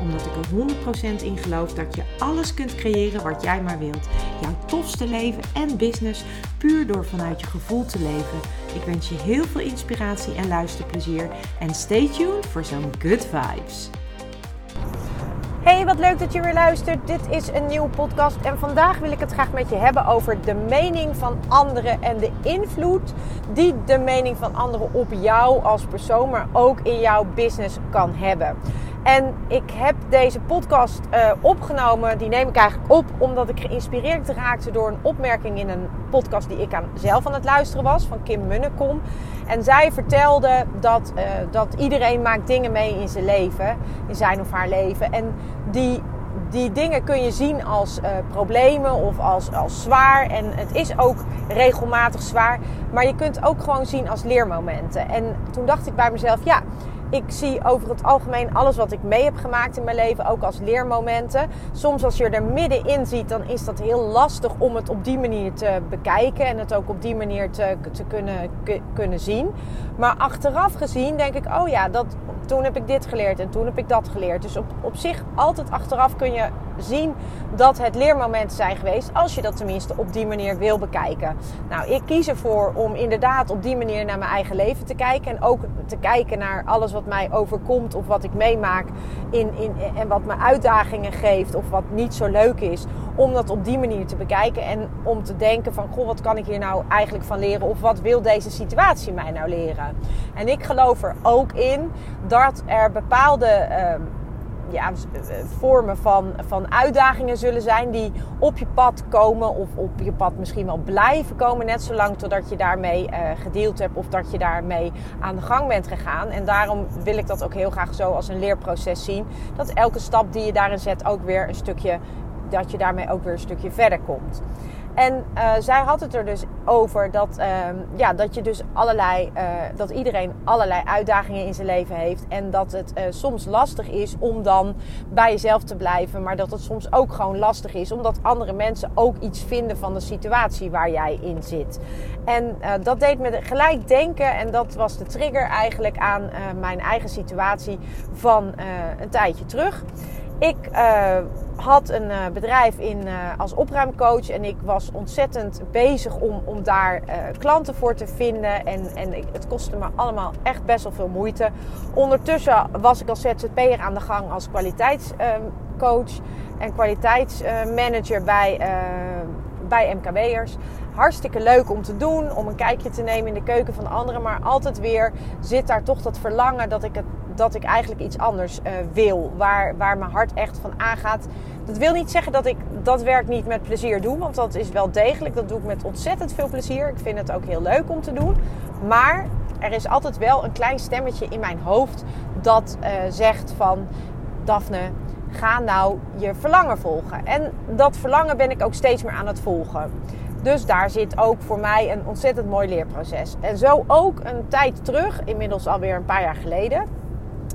Omdat ik er 100% in geloof dat je alles kunt creëren wat jij maar wilt. Jouw tofste leven en business puur door vanuit je gevoel te leven. Ik wens je heel veel inspiratie en luisterplezier. En stay tuned voor zo'n good vibes. Hey, wat leuk dat je weer luistert. Dit is een nieuwe podcast en vandaag wil ik het graag met je hebben over de mening van anderen en de invloed die de mening van anderen op jou als persoon, maar ook in jouw business kan hebben. En ik heb deze podcast uh, opgenomen, die neem ik eigenlijk op omdat ik geïnspireerd raakte door een opmerking in een podcast die ik aan, zelf aan het luisteren was van Kim Munnekom. En zij vertelde dat, uh, dat iedereen maakt dingen mee in zijn leven, in zijn of haar leven. En die, die dingen kun je zien als uh, problemen of als, als zwaar. En het is ook regelmatig zwaar. Maar je kunt ook gewoon zien als leermomenten. En toen dacht ik bij mezelf, ja ik zie over het algemeen alles wat ik mee heb gemaakt in mijn leven ook als leermomenten. Soms als je er middenin ziet, dan is dat heel lastig om het op die manier te bekijken en het ook op die manier te, te kunnen, kunnen zien. Maar achteraf gezien denk ik, oh ja, dat, toen heb ik dit geleerd en toen heb ik dat geleerd. Dus op, op zich altijd achteraf kun je zien dat het leermomenten zijn geweest. Als je dat tenminste op die manier wil bekijken. Nou, ik kies ervoor om inderdaad op die manier naar mijn eigen leven te kijken. En ook te kijken naar alles wat mij overkomt of wat ik meemaak. In, in, en wat me uitdagingen geeft of wat niet zo leuk is. Om dat op die manier te bekijken. En om te denken van, goh, wat kan ik hier nou eigenlijk van leren? Of wat wil deze situatie mij nou leren? En ik geloof er ook in dat er bepaalde... Uh, ja, vormen van, van uitdagingen zullen zijn die op je pad komen of op je pad misschien wel blijven komen. Net zolang totdat je daarmee uh, gedeeld hebt of dat je daarmee aan de gang bent gegaan. En daarom wil ik dat ook heel graag zo als een leerproces zien. Dat elke stap die je daarin zet ook weer een stukje, dat je daarmee ook weer een stukje verder komt. En uh, zij had het er dus over dat, uh, ja, dat je dus allerlei, uh, dat iedereen allerlei uitdagingen in zijn leven heeft. En dat het uh, soms lastig is om dan bij jezelf te blijven. Maar dat het soms ook gewoon lastig is omdat andere mensen ook iets vinden van de situatie waar jij in zit. En dat deed me gelijk denken. En dat was de trigger eigenlijk aan mijn eigen situatie van een tijdje terug. Ik uh, had een uh, bedrijf in, uh, als opruimcoach en ik was ontzettend bezig om, om daar klanten voor te vinden. En, en het kostte me allemaal echt best wel veel moeite. Ondertussen was ik als ZZP'er aan de gang als kwaliteitscoach en kwaliteitsmanager bij, bij MKW'ers hartstikke leuk om te doen, om een kijkje te nemen in de keuken van anderen. Maar altijd weer zit daar toch dat verlangen dat ik, het, dat ik eigenlijk iets anders uh, wil. Waar, waar mijn hart echt van aangaat. Dat wil niet zeggen dat ik dat werk niet met plezier doe. Want dat is wel degelijk. Dat doe ik met ontzettend veel plezier. Ik vind het ook heel leuk om te doen. Maar er is altijd wel een klein stemmetje in mijn hoofd dat uh, zegt van... Daphne, ga nou je verlangen volgen. En dat verlangen ben ik ook steeds meer aan het volgen. Dus daar zit ook voor mij een ontzettend mooi leerproces. En zo ook een tijd terug, inmiddels alweer een paar jaar geleden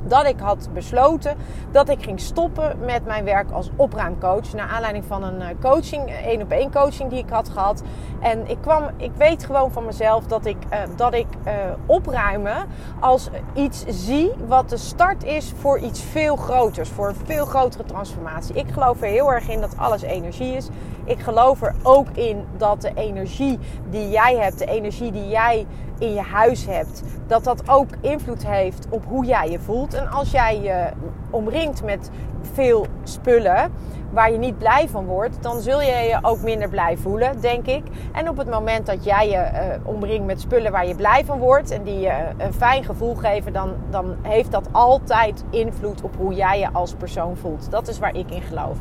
dat ik had besloten dat ik ging stoppen met mijn werk als opruimcoach. Naar aanleiding van een eh, coaching, één op één coaching die ik had gehad. En ik kwam, ik weet gewoon van mezelf dat ik, uh, dat ik uh, opruimen als iets zie wat de start is voor iets veel groters. Voor een veel grotere transformatie. Ik geloof er heel erg in dat alles energie is. Ik geloof er ook in dat de energie die jij hebt, de energie die jij in je huis hebt, dat dat ook invloed heeft op hoe jij je voelt. En als jij je omringt met veel spullen waar je niet blij van wordt, dan zul je je ook minder blij voelen, denk ik. En op het moment dat jij je uh, omringt met spullen waar je blij van wordt en die je een fijn gevoel geven, dan, dan heeft dat altijd invloed op hoe jij je als persoon voelt. Dat is waar ik in geloof.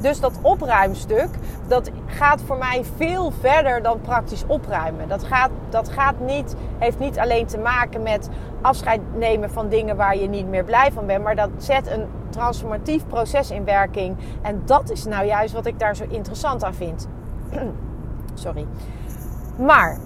Dus dat opruimstuk, dat gaat voor mij veel verder dan praktisch opruimen. Dat, gaat, dat gaat niet, heeft niet alleen te maken met afscheid nemen van dingen waar je niet meer blij van bent. Maar dat zet een transformatief proces in werking. En dat is nou juist wat ik daar zo interessant aan vind. Sorry. Maar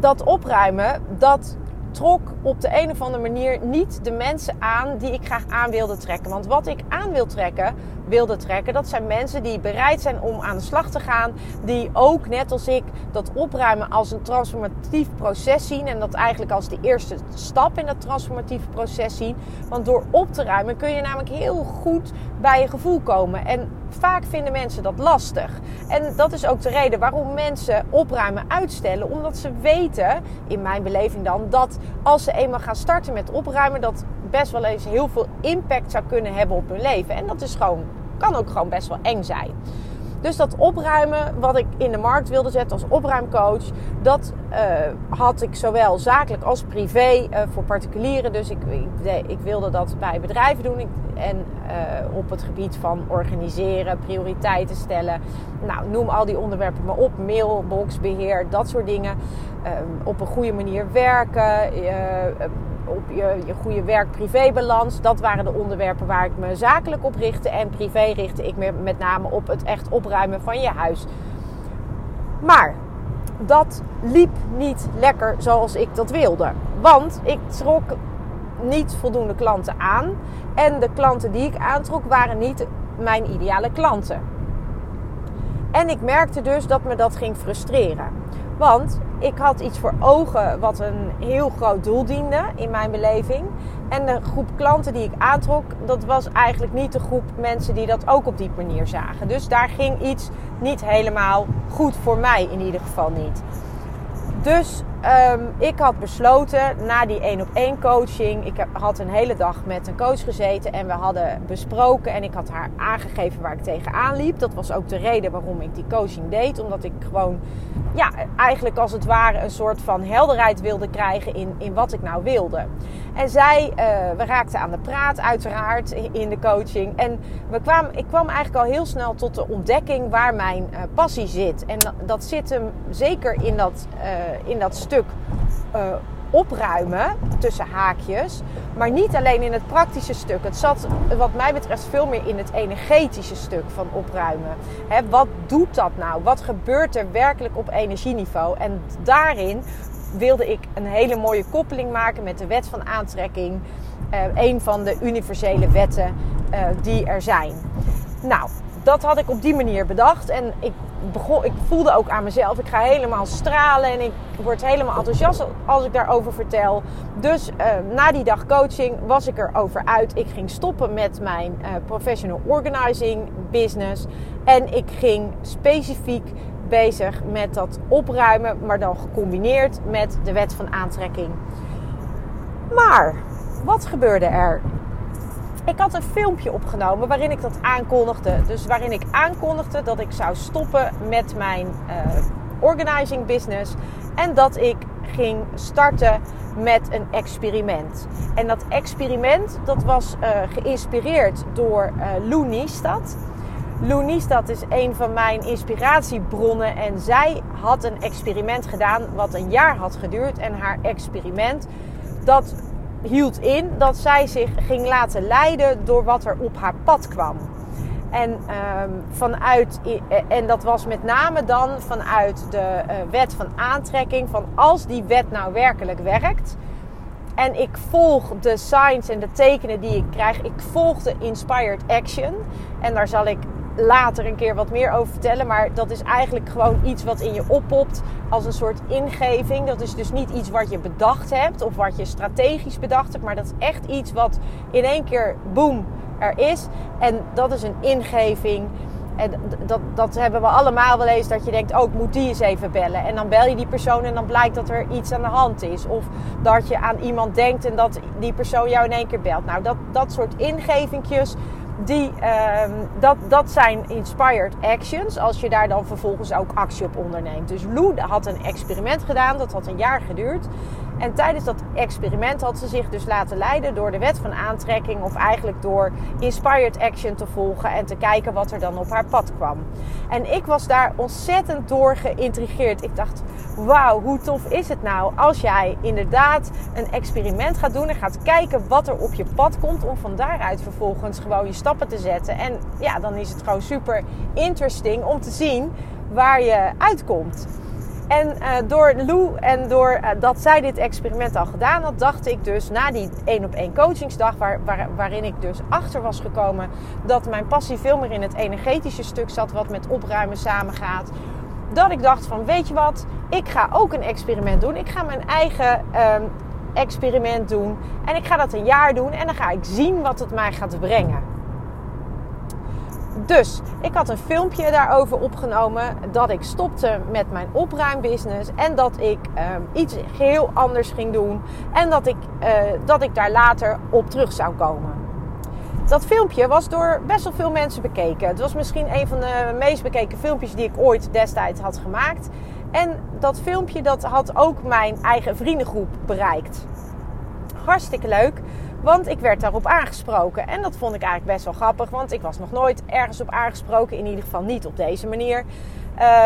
dat opruimen, dat trok op de een of andere manier niet de mensen aan die ik graag aan wilde trekken. Want wat ik aan wil trekken, wilde trekken, dat zijn mensen die bereid zijn om aan de slag te gaan. Die ook, net als ik, dat opruimen als een transformatief proces zien. En dat eigenlijk als de eerste stap in dat transformatieve proces zien. Want door op te ruimen kun je namelijk heel goed bij je gevoel komen. En vaak vinden mensen dat lastig. En dat is ook de reden waarom mensen opruimen uitstellen. Omdat ze weten, in mijn beleving dan, dat als ze eenmaal gaan starten met opruimen, dat best wel eens heel veel impact zou kunnen hebben op hun leven. En dat is gewoon, kan ook gewoon best wel eng zijn. Dus dat opruimen wat ik in de markt wilde zetten als opruimcoach, dat uh, had ik zowel zakelijk als privé uh, voor particulieren. Dus ik, ik, wilde dat bij bedrijven doen. Ik, en uh, op het gebied van organiseren, prioriteiten stellen. Nou, noem al die onderwerpen maar op. Mailboxbeheer, dat soort dingen. op een goede manier werken op je, je goede werk-privébalans. Dat waren de onderwerpen waar ik me zakelijk op richtte. En privé richtte ik me met name op het echt opruimen van je huis. Maar dat liep niet lekker zoals ik dat wilde. Want ik trok niet voldoende klanten aan. En de klanten die ik aantrok waren niet mijn ideale klanten. En ik merkte dus dat me dat ging frustreren. Want ik had iets voor ogen wat een heel groot doel diende in mijn beleving. En de groep klanten die ik aantrok, dat was eigenlijk niet de groep mensen die dat ook op die manier zagen. Dus daar ging iets niet helemaal goed voor mij in ieder geval niet. Dus um, ik had besloten na die één op één coaching. Ik had een hele dag met een coach gezeten en we hadden besproken. En ik had haar aangegeven waar ik tegenaan liep. Dat was ook de reden waarom ik die coaching deed. Omdat ik gewoon, ja, eigenlijk als het ware een soort van helderheid wilde krijgen in, in wat ik nou wilde. En zij, uh, we raakten aan de praat uiteraard in de coaching. En we kwamen, ik kwam eigenlijk al heel snel tot de ontdekking waar mijn uh, passie zit. En dat, zit hem zeker in dat, uh, in dat stuk opruimen tussen haakjes. Maar niet alleen in het praktische stuk. Het zat wat mij betreft veel meer in het energetische stuk van opruimen. He, wat doet dat nou? Wat gebeurt er werkelijk op energieniveau? En daarin wilde ik een hele mooie koppeling maken met de wet van aantrekking. Uh, een van de universele wetten uh, die er zijn. Nou, dat had ik op die manier bedacht. En ik, begon, ik voelde ook aan mezelf, ik ga helemaal stralen en ik word helemaal enthousiast als ik daarover vertel. Dus uh, na die dag coaching was ik erover uit. Ik ging stoppen met mijn professional organizing business. En ik ging specifiek bezig met dat opruimen, maar dan gecombineerd met de wet van aantrekking. Maar wat gebeurde er? Ik had een filmpje opgenomen waarin ik dat aankondigde. Dus waarin ik aankondigde dat ik zou stoppen met mijn uh, organizing business. En dat ik ging starten met een experiment. En dat experiment dat was uh, geïnspireerd door uh, Lou Niestad. Loenies, dat is een van mijn inspiratiebronnen. En zij had een experiment gedaan wat een jaar had geduurd. En haar experiment, dat hield in dat zij zich ging laten leiden door wat er op haar pad kwam. En, um, vanuit, en dat was met name dan vanuit de uh, wet van aantrekking. Van als die wet nou werkelijk werkt. En ik volg de signs en de tekenen die ik krijg. Ik volg de inspired action. En daar zal ik later een keer wat meer over vertellen. Maar dat is eigenlijk gewoon iets wat in je oppopt als een soort ingeving. Dat is dus niet iets wat je bedacht hebt of wat je strategisch bedacht hebt. Maar dat is echt iets wat in één keer boom er is. En dat is een ingeving. En dat, dat hebben we allemaal wel eens. Dat je denkt, oh, ik moet die eens even bellen. En dan bel je die persoon en dan blijkt dat er iets aan de hand is. Of dat je aan iemand denkt en dat die persoon jou in één keer belt. Nou, dat, dat soort ingevingjes die, um, dat, dat zijn inspired actions. Als je daar dan vervolgens ook actie op onderneemt. Dus Lou had een experiment gedaan. Dat had een jaar geduurd. En tijdens dat experiment had ze zich dus laten leiden door de wet van aantrekking. Of eigenlijk door inspired action te volgen. En te kijken wat er dan op haar pad kwam. En ik was daar ontzettend door geïntrigeerd. Ik dacht, wauw, hoe tof is het nou als jij inderdaad een experiment gaat doen. En gaat kijken wat er op je pad komt. Om van daaruit vervolgens gewoon je stappen te zetten. En ja, dan is het gewoon super interesting om te zien waar je uitkomt. En uh, door Lou en door uh, dat zij dit experiment al gedaan had, dacht ik dus na die één op één coachingsdag, waar, waar, waarin ik dus achter was gekomen dat mijn passie veel meer in het energetische stuk zat, wat met opruimen samengaat. Dat ik dacht van, weet je wat, ik ga ook een experiment doen. Ik ga mijn eigen um, experiment doen. En ik ga dat een jaar doen en dan ga ik zien wat het mij gaat brengen. Dus ik had een filmpje daarover opgenomen dat ik stopte met mijn opruimbusiness en dat ik um, iets heel anders ging doen en dat ik, uh, dat ik daar later op terug zou komen. Dat filmpje was door best wel veel mensen bekeken. Het was misschien een van de meest bekeken filmpjes die ik ooit destijds had gemaakt. En dat filmpje dat had ook mijn eigen vriendengroep bereikt. Hartstikke leuk. Want ik werd daarop aangesproken. En dat vond ik eigenlijk best wel grappig. Want ik was nog nooit ergens op aangesproken. In ieder geval niet op deze manier.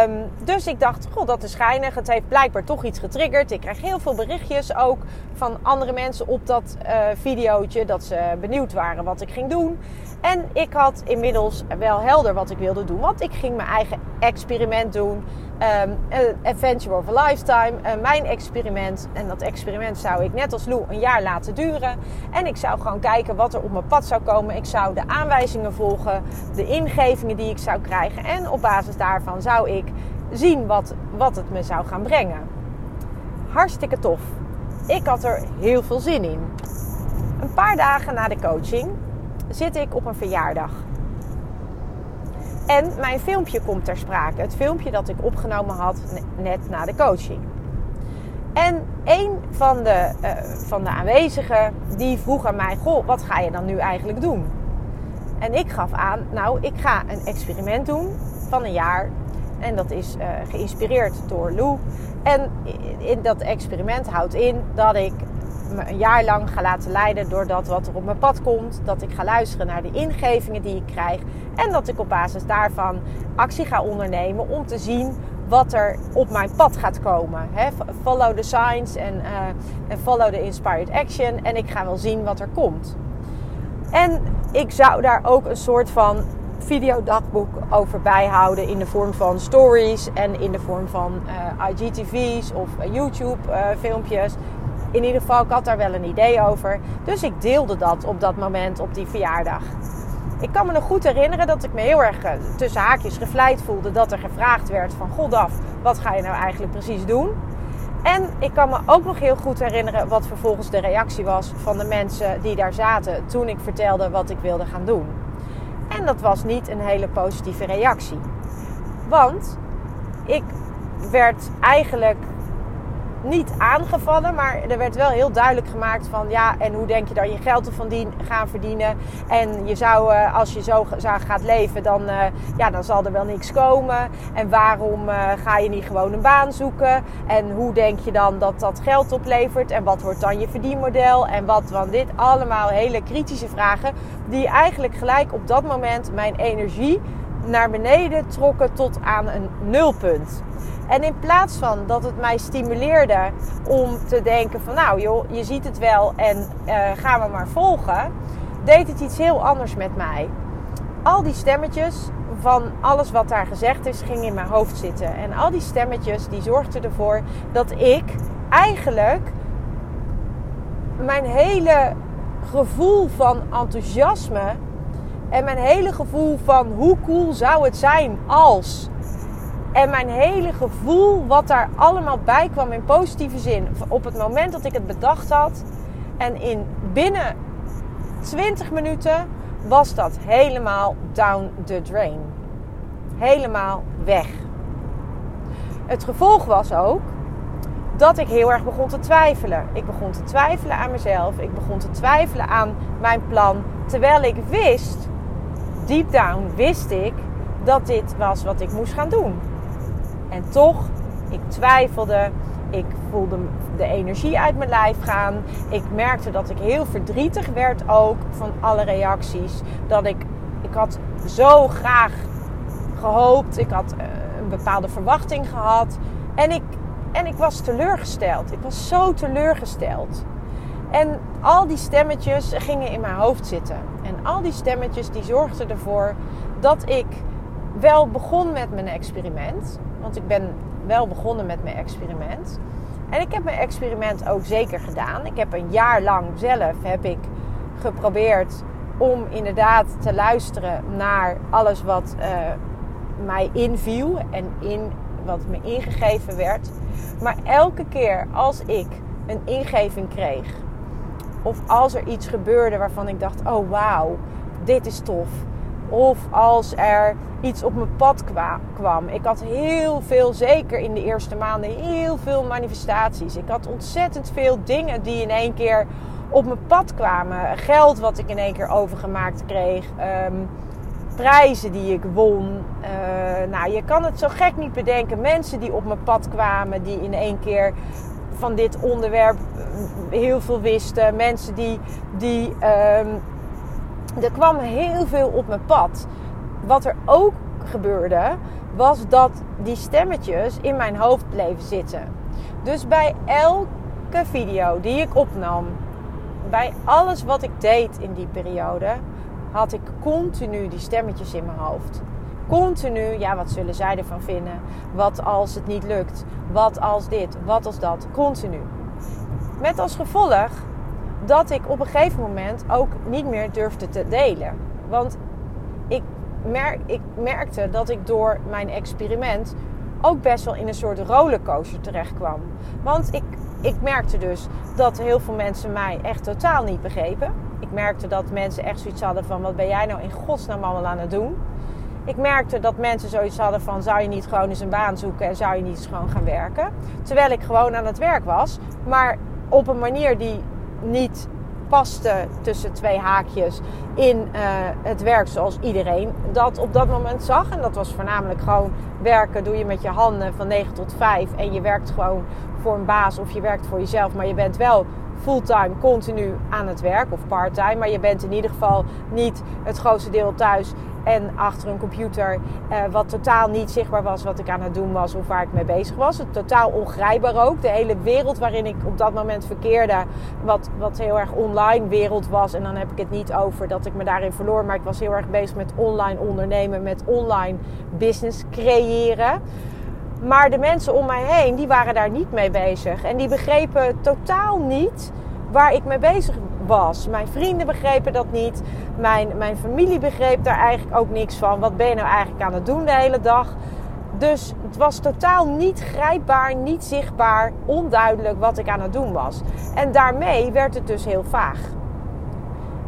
Um, dus ik dacht, god, dat is schijnig. Het heeft blijkbaar toch iets getriggerd. Ik krijg heel veel berichtjes ook van andere mensen op dat uh, videootje. Dat ze benieuwd waren wat ik ging doen. En ik had inmiddels wel helder wat ik wilde doen. Want ik ging mijn eigen experiment doen. Um, Adventure of a Lifetime. Uh, mijn experiment. En dat experiment zou ik net als Lou een jaar laten duren. En ik zou gewoon kijken wat er op mijn pad zou komen. Ik zou de aanwijzingen volgen. De ingevingen die ik zou krijgen. En op basis daarvan zou ik zien wat, wat het me zou gaan brengen. Hartstikke tof. Ik had er heel veel zin in. Een paar dagen na de coaching zit ik op een verjaardag. En mijn filmpje komt ter sprake. Het filmpje dat ik opgenomen had net na de coaching. En een van de, uh, van de aanwezigen die vroeg aan mij: Goh, wat ga je dan nu eigenlijk doen? En ik gaf aan: Nou, ik ga een experiment doen van een jaar. En dat is uh, geïnspireerd door Lou. En in dat experiment houdt in dat ik me een jaar lang ga laten leiden door dat wat er op mijn pad komt. Dat ik ga luisteren naar de ingevingen die ik krijg. En dat ik op basis daarvan actie ga ondernemen om te zien wat er op mijn pad gaat komen. follow the signs en uh, follow the inspired action. En ik ga wel zien wat er komt. En ik zou daar ook een soort van videodagboek over bijhouden in de vorm van stories en in de vorm van uh, IGTV's of uh, YouTube filmpjes in ieder geval, ik had daar wel een idee over. Dus ik deelde dat op dat moment op die verjaardag. Ik kan me nog goed herinneren dat ik me heel erg eh, tussen haakjes gevleid voelde dat er gevraagd werd van God af, wat ga je nou eigenlijk precies doen? En ik kan me ook nog heel goed herinneren wat vervolgens de reactie was van de mensen die daar zaten toen ik vertelde wat ik wilde gaan doen. En dat was niet een hele positieve reactie. Want ik werd eigenlijk niet aangevallen, maar er werd wel heel duidelijk gemaakt van ja, en hoe denk je dan je geld te gaan verdienen? En je zou, eh, als je zo gaat leven, dan, uh, ja, dan zal er wel niks komen. En waarom uh, ga je niet gewoon een baan zoeken? En hoe denk je dan dat dat geld oplevert? En wat wordt dan je verdienmodel? En wat van dit allemaal hele kritische vragen, die eigenlijk gelijk op dat moment mijn energie naar beneden trokken tot aan een nulpunt. En in plaats van dat het mij stimuleerde om te denken van nou joh, je ziet het wel en uh, gaan we maar volgen, deed het iets heel anders met mij. Al die stemmetjes van alles wat daar gezegd is, ging in mijn hoofd zitten. En al die stemmetjes die zorgden ervoor dat ik eigenlijk mijn hele gevoel van enthousiasme en mijn hele gevoel van hoe cool zou het zijn als en mijn hele gevoel, wat daar allemaal bij kwam in positieve zin, op het moment dat ik het bedacht had. En in binnen 20 minuten was dat helemaal down the drain. Helemaal weg. Het gevolg was ook dat ik heel erg begon te twijfelen. Ik begon te twijfelen aan mezelf. Ik begon te twijfelen aan mijn plan. Terwijl ik wist, deep down wist ik, dat dit was wat ik moest gaan doen. En toch, ik twijfelde. Ik voelde de energie uit mijn lijf gaan. Ik merkte dat ik heel verdrietig werd ook van alle reacties. Dat ik, ik had zo graag gehoopt. Ik had eh, een bepaalde verwachting gehad. En ik, en ik was teleurgesteld. Ik was zo teleurgesteld. En al die stemmetjes gingen in mijn hoofd zitten. En al die stemmetjes die zorgden ervoor dat ik wel begon met mijn experiment. Want ik ben wel begonnen met mijn experiment. En ik heb mijn experiment ook zeker gedaan. Ik heb een jaar lang zelf heb ik geprobeerd om inderdaad te luisteren naar alles wat uh, mij inviel en in wat me ingegeven werd. Maar elke keer als ik een ingeving kreeg, of als er iets gebeurde waarvan ik dacht: oh wauw, dit is tof. Of als er iets op mijn pad kwam. Ik had heel veel, zeker in de eerste maanden, heel veel manifestaties. Ik had ontzettend veel dingen die in één keer op mijn pad kwamen. Geld wat ik in één keer overgemaakt kreeg. Ehm, prijzen die ik won. Uh, nou, je kan het zo gek niet bedenken. Mensen die op mijn pad kwamen, die in één keer van dit onderwerp heel veel wisten. Mensen die. die um, er kwam heel veel op mijn pad. Wat er ook gebeurde, was dat die stemmetjes in mijn hoofd bleven zitten. Dus bij elke video die ik opnam, bij alles wat ik deed in die periode, had ik continu die stemmetjes in mijn hoofd. Continu, ja, wat zullen zij ervan vinden? Wat als het niet lukt? Wat als dit? Wat als dat? Continu. Met als gevolg dat ik op een gegeven moment ook niet meer durfde te delen. Want ik, ik merkte dat ik door mijn experiment ook best wel in een soort rollercoaster terecht kwam. Want ik, ik merkte dus dat heel veel mensen mij echt totaal niet begrepen. Ik merkte dat mensen echt zoiets hadden van: wat ben jij nou in godsnaam allemaal aan het doen? Ik merkte dat mensen zoiets hadden van: zou je niet gewoon eens een baan zoeken en zou je niet gewoon gaan werken? Terwijl ik gewoon aan het werk was, maar op een manier die niet paste tussen twee haakjes in uh, het werk zoals iedereen dat op dat moment zag. En dat was voornamelijk gewoon werken doe je met je handen van 9 tot 5 en je werkt gewoon voor een baas of je werkt voor jezelf, maar je bent wel fulltime continu aan het werk of parttime. Maar je bent in ieder geval niet het grootste deel thuis en achter een computer. Eh, wat totaal niet zichtbaar was wat ik aan het doen was of waar ik mee bezig was. Het totaal ongrijpbaar ook. De hele wereld waarin ik op dat moment verkeerde. Wat, wat heel erg online wereld was. En dan heb ik het niet over dat ik me daarin verloor. Maar ik was heel erg bezig met online ondernemen. Met online business creëren. Maar de mensen om mij heen, die waren daar niet mee bezig. En die begrepen totaal niet waar ik mee bezig was. Mijn vrienden begrepen dat niet. Mijn, mijn familie begreep daar eigenlijk ook niks van. Wat ben je nou eigenlijk aan het doen de hele dag? Dus het was totaal niet grijpbaar, niet zichtbaar, onduidelijk wat ik aan het doen was. En daarmee werd het dus heel vaag.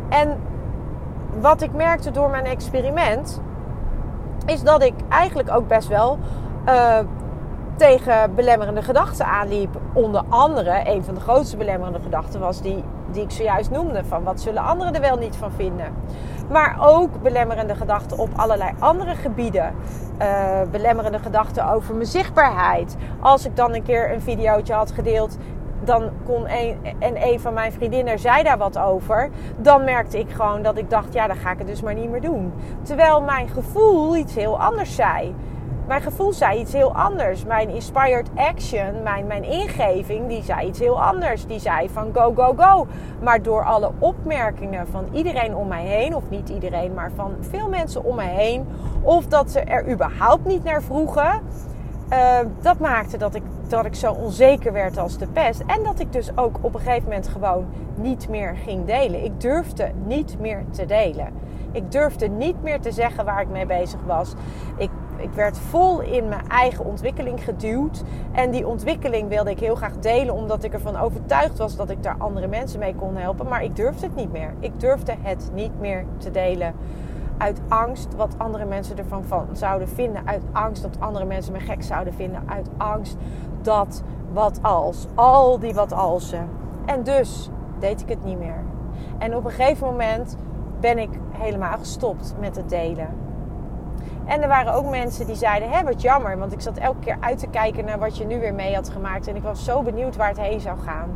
En wat ik merkte door mijn experiment, is dat ik eigenlijk ook best wel uh, tegen belemmerende gedachten aanliep. Onder andere, een van de grootste belemmerende gedachten was die, die ik zojuist noemde: van wat zullen anderen er wel niet van vinden. Maar ook belemmerende gedachten op allerlei andere gebieden. Uh, belemmerende gedachten over mijn zichtbaarheid. Als ik dan een keer een videootje had gedeeld dan kon een, en een van mijn vriendinnen zei daar wat over. Dan merkte ik gewoon dat ik dacht, ja, dan ga ik het dus maar niet meer doen. Terwijl mijn gevoel iets heel anders zei mijn gevoel zei iets heel anders. Mijn inspired action, mijn, mijn ingeving, die zei iets heel anders. Die zei van go, go, go. Maar door alle opmerkingen van iedereen om mij heen, of niet iedereen, maar van veel mensen om mij heen, of dat ze er überhaupt niet naar vroegen, uh, dat maakte dat ik, dat ik zo onzeker werd als de pest. En dat ik dus ook op een gegeven moment gewoon niet meer ging delen. Ik durfde niet meer te delen. Ik durfde niet meer te zeggen waar ik mee bezig was. Ik ik werd vol in mijn eigen ontwikkeling geduwd. En die ontwikkeling wilde ik heel graag delen, omdat ik ervan overtuigd was dat ik daar andere mensen mee kon helpen. Maar ik durfde het niet meer. Ik durfde het niet meer te delen. Uit angst wat andere mensen ervan van zouden vinden. Uit angst dat andere mensen me gek zouden vinden. Uit angst dat wat als. Al die wat alsen. En dus deed ik het niet meer. En op een gegeven moment ben ik helemaal gestopt met het delen. En er waren ook mensen die zeiden: Hé, wat jammer. Want ik zat elke keer uit te kijken naar wat je nu weer mee had gemaakt. En ik was zo benieuwd waar het heen zou gaan.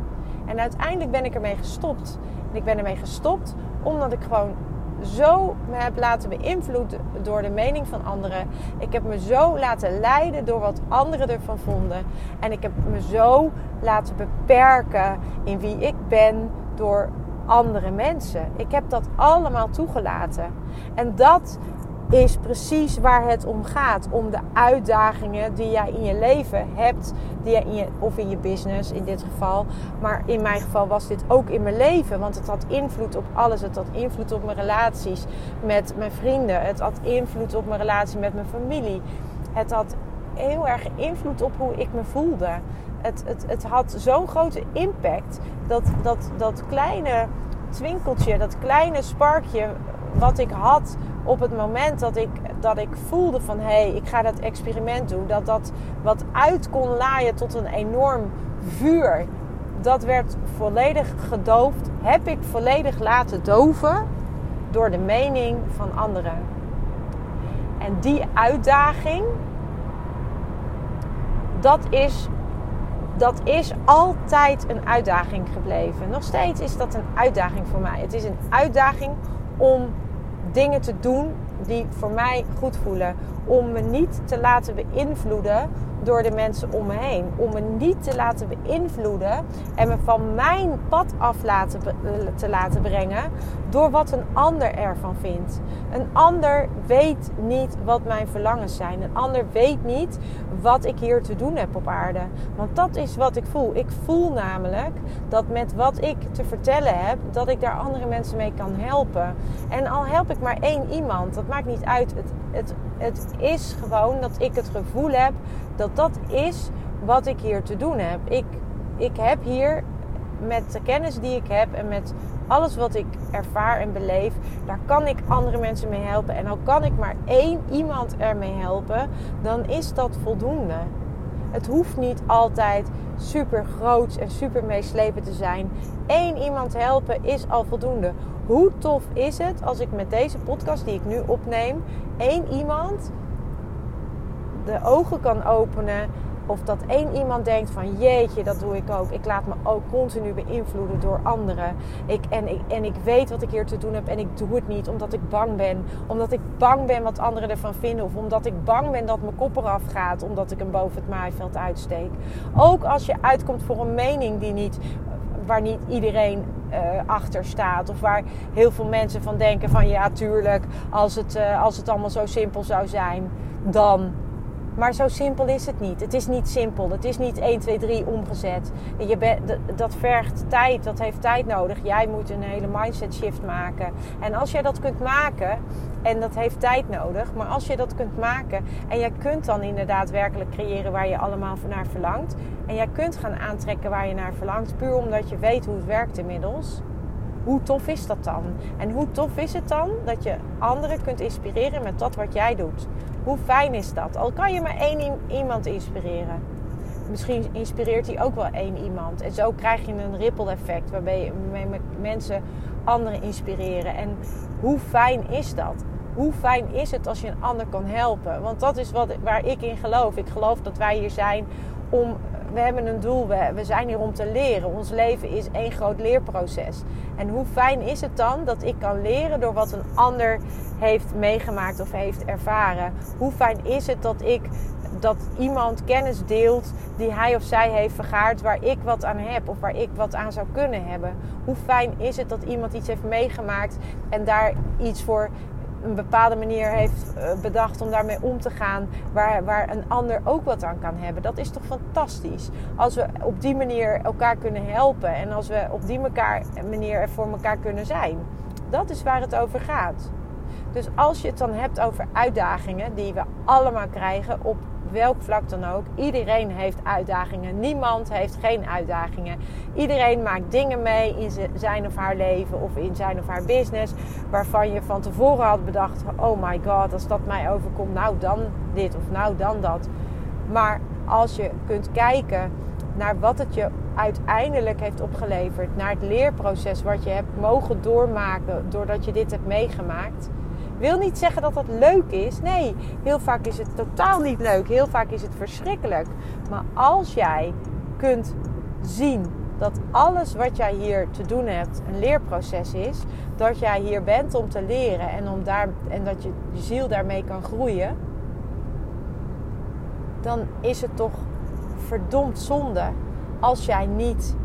En uiteindelijk ben ik ermee gestopt. En ik ben ermee gestopt omdat ik gewoon zo me heb laten beïnvloeden door de mening van anderen. Ik heb me zo laten leiden door wat anderen ervan vonden. En ik heb me zo laten beperken in wie ik ben door andere mensen. Ik heb dat allemaal toegelaten. En dat is precies waar het om gaat. Om de uitdagingen die jij in je leven hebt, die jij in je, of in je business in dit geval. Maar in mijn geval was dit ook in mijn leven, want het had invloed op alles. Het had invloed op mijn relaties met mijn vrienden. Het had invloed op mijn relatie met mijn familie. Het had heel erg invloed op hoe ik me voelde. Het, het, het had zo'n grote impact dat, dat dat kleine twinkeltje, dat kleine sparkje wat ik had op het moment dat ik, dat ik voelde van hé, hey, ik ga dat experiment doen, dat dat wat uit kon laaien tot een enorm vuur, dat werd volledig gedoofd, heb ik volledig laten doven door de mening van anderen. En die uitdaging, dat is, dat is altijd een uitdaging gebleven. Nog steeds is dat een uitdaging voor mij. Het is een uitdaging om dingen te doen die voor mij goed voelen. Om me niet te laten beïnvloeden door de mensen om me heen. Om me niet te laten beïnvloeden en me van mijn pad af laten, te laten brengen door wat een ander ervan vindt. Een ander weet niet wat mijn verlangens zijn. Een ander weet niet wat ik hier te doen heb op aarde. Want dat is wat ik voel. Ik voel namelijk dat met wat ik te vertellen heb, dat ik daar andere mensen mee kan helpen. En al help ik maar één iemand, dat maakt niet uit. Het, het, het is gewoon dat ik het gevoel heb dat dat is wat ik hier te doen heb. Ik, ik heb hier met de kennis die ik heb en met alles wat ik ervaar en beleef, daar kan ik andere mensen mee helpen. En al kan ik maar één iemand ermee helpen, dan is dat voldoende. Het hoeft niet altijd super groot en super meeslepend te zijn. Eén iemand helpen is al voldoende. Hoe tof is het als ik met deze podcast die ik nu opneem, één iemand de ogen kan openen. Of dat één iemand denkt van jeetje, dat doe ik ook. Ik laat me ook continu beïnvloeden door anderen. Ik, en, ik, en ik weet wat ik hier te doen heb en ik doe het niet omdat ik bang ben. Omdat ik bang ben wat anderen ervan vinden. Of omdat ik bang ben dat mijn kop eraf gaat omdat ik hem boven het maaiveld uitsteek. Ook als je uitkomt voor een mening die niet, waar niet iedereen uh, achter staat. Of waar heel veel mensen van denken van ja tuurlijk, als het, uh, als het allemaal zo simpel zou zijn, dan maar zo simpel is het niet. Het is niet simpel. Het is niet 1, 2, 3 omgezet. Je bent, dat vergt tijd. Dat heeft tijd nodig. Jij moet een hele mindset shift maken. En als jij dat kunt maken, en dat heeft tijd nodig, maar als je dat kunt maken en jij kunt dan inderdaad werkelijk creëren waar je allemaal naar verlangt. En jij kunt gaan aantrekken waar je naar verlangt, puur omdat je weet hoe het werkt inmiddels hoe tof is dat dan? En hoe tof is het dan dat je anderen kunt inspireren met dat wat jij doet? Hoe fijn is dat? Al kan je maar één iemand inspireren. Misschien inspireert hij ook wel één iemand. En zo krijg je een ripple effect waarbij mensen anderen inspireren. En hoe fijn is dat? Hoe fijn is het als je een ander kan helpen? Want dat is wat, waar ik in geloof. Ik geloof dat wij hier zijn om we hebben een doel, we, we zijn hier om te leren. Ons leven is één groot leerproces. En hoe fijn is het dan dat ik kan leren door wat een ander heeft meegemaakt of heeft ervaren? Hoe fijn is het dat ik dat iemand kennis deelt die hij of zij heeft vergaard, waar ik wat aan heb of waar ik wat aan zou kunnen hebben. Hoe fijn is het dat iemand iets heeft meegemaakt en daar iets voor een bepaalde manier heeft eh, bedacht om daarmee om te gaan, waar, waar een ander ook wat aan kan hebben. Dat is toch fantastisch? Als we op die manier elkaar kunnen helpen en als we op die elkaar, manier er voor elkaar kunnen zijn. Dat is waar het over gaat. Dus als je het dan hebt over uitdagingen die we allemaal krijgen op welk vlak dan ook. Iedereen heeft uitdagingen. Niemand heeft geen uitdagingen. Iedereen maakt dingen mee in zijn of haar leven of in zijn of haar business. Waarvan je van tevoren had bedacht: oh my god, als dat mij overkomt, nou dan dit of nou dan dat. Maar als je kunt kijken naar wat het je uiteindelijk heeft opgeleverd, naar het leerproces wat je hebt mogen doormaken doordat je dit hebt meegemaakt wil niet zeggen dat dat leuk is. Nee, heel vaak is het totaal niet leuk. Heel vaak is het verschrikkelijk. Maar als jij kunt zien dat alles wat jij hier te doen hebt een leerproces is, dat jij hier bent om te leren en, om daar, en dat je, je ziel daarmee kan groeien, dan is het toch verdomd zonde als jij niet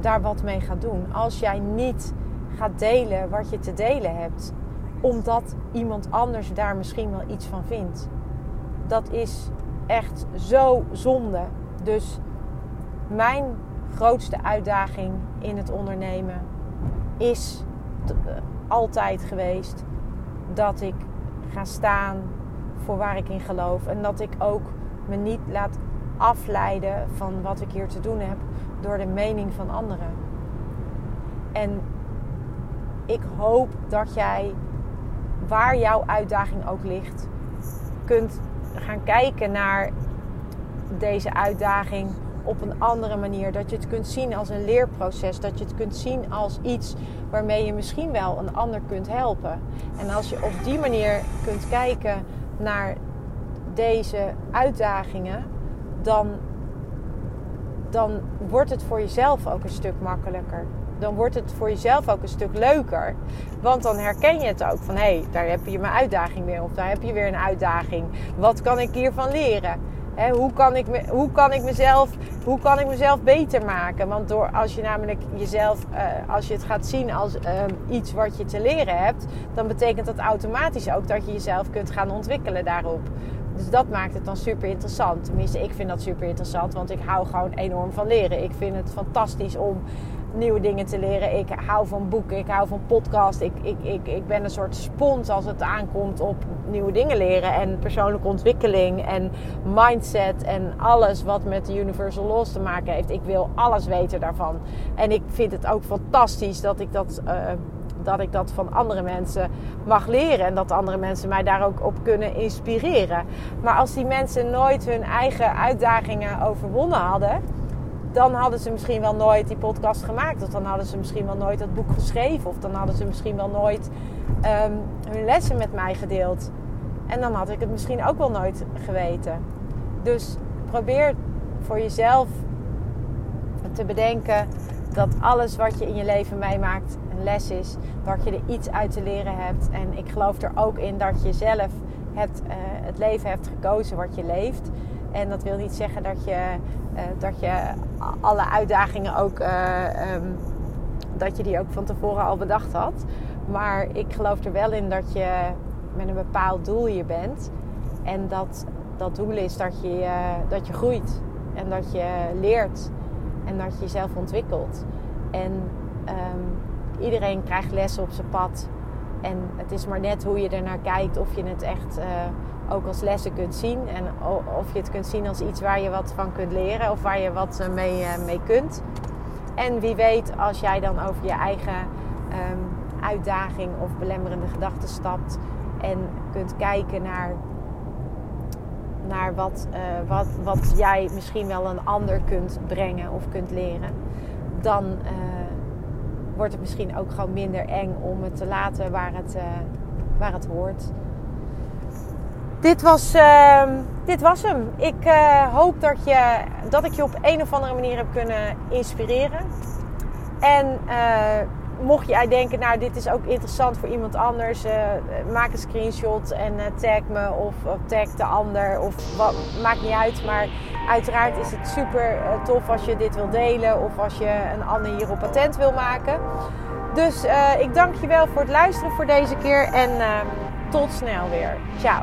daar wat mee gaat doen. Als jij niet gaat delen wat je te delen hebt omdat iemand anders daar misschien wel iets van vindt. Dat is echt zo zonde. Dus mijn grootste uitdaging in het ondernemen is altijd geweest dat ik ga staan voor waar ik in geloof. En dat ik ook me niet laat afleiden van wat ik hier te doen heb door de mening van anderen. En ik hoop dat jij, waar jouw uitdaging ook ligt, kunt gaan kijken naar deze uitdaging op een andere manier. Dat je het kunt zien als een leerproces. Dat je het kunt zien als iets waarmee je misschien wel een ander kunt helpen. En als je op die manier kunt kijken naar deze uitdagingen, dan, dan wordt het voor jezelf ook een stuk makkelijker. Dan wordt het voor jezelf ook een stuk leuker. Want dan herken je het ook van hé, hey, daar heb je mijn uitdaging weer. Of daar heb je weer een uitdaging. Wat kan ik hiervan leren? hoe, kan ik me, hoe, kan ik mezelf, hoe kan ik mezelf beter maken? Want door, als je namelijk jezelf, uh, als je het gaat zien als uh, iets wat je te leren hebt, dan betekent dat automatisch ook dat je jezelf kunt gaan ontwikkelen daarop. Dus dat maakt het dan super interessant. Tenminste, ik vind dat super interessant, want ik hou gewoon enorm van leren. Ik vind het fantastisch om nieuwe dingen te leren. Ik hou van boeken, ik hou van podcast. Ik, ik, ik, ik ben een soort spons als het aankomt op nieuwe dingen leren. En persoonlijke ontwikkeling en mindset en alles wat met de Universal Laws te maken heeft. Ik wil alles weten daarvan. En ik vind het ook fantastisch dat ik dat... Uh, dat ik dat van andere mensen mag leren. En dat andere mensen mij daar ook op kunnen inspireren. Maar als die mensen nooit hun eigen uitdagingen overwonnen hadden dan hadden ze misschien wel nooit die podcast gemaakt. Of dan hadden ze misschien wel nooit dat boek geschreven. Of dan hadden ze misschien wel nooit um, hun lessen met mij gedeeld. En dan had ik het misschien ook wel nooit geweten. Dus probeer voor jezelf te bedenken dat alles wat je in je leven meemaakt een les is. Dat je er iets uit te leren hebt. En ik geloof er ook in dat je zelf uh, het leven hebt gekozen wat je leeft. En dat wil niet zeggen dat je, uh, dat je alle uitdagingen ook, uh, um, dat je die ook van tevoren al bedacht had. Maar ik geloof er wel in dat je met een bepaald doel hier bent. En dat dat doel is dat je, uh, dat je groeit. En dat je leert. En dat je jezelf ontwikkelt. En um, iedereen krijgt lessen op zijn pad. En het is maar net hoe je er naar kijkt. Of je het echt ook als lessen kunt zien. En of je het kunt zien als iets waar je wat van kunt leren of waar je wat eh, mee, eh, mee kunt. En wie weet, als jij dan over je eigen um, uitdaging of belemmerende gedachten stapt en kunt kijken naar, naar wat, uh, wat, wat jij misschien wel een ander kunt brengen of kunt leren, dan wordt het misschien ook gewoon minder eng om het te laten waar het, waar het hoort dit was, uh, dit was hem. Ik uh, hoop dat, je, dat ik je op een of andere manier heb kunnen inspireren. En uh, mocht jij denken, nou dit is ook interessant voor iemand anders, eh, maak een screenshot en tag me of, of, tag de ander of wat, maakt niet uit. Maar uiteraard is het super tof als je dit wil delen of als je een ander hierop patent wil maken. Dus ik dank je wel voor het luisteren voor deze keer en ehm, tot snel weer. Ciao.